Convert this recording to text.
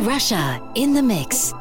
Russia in the mix.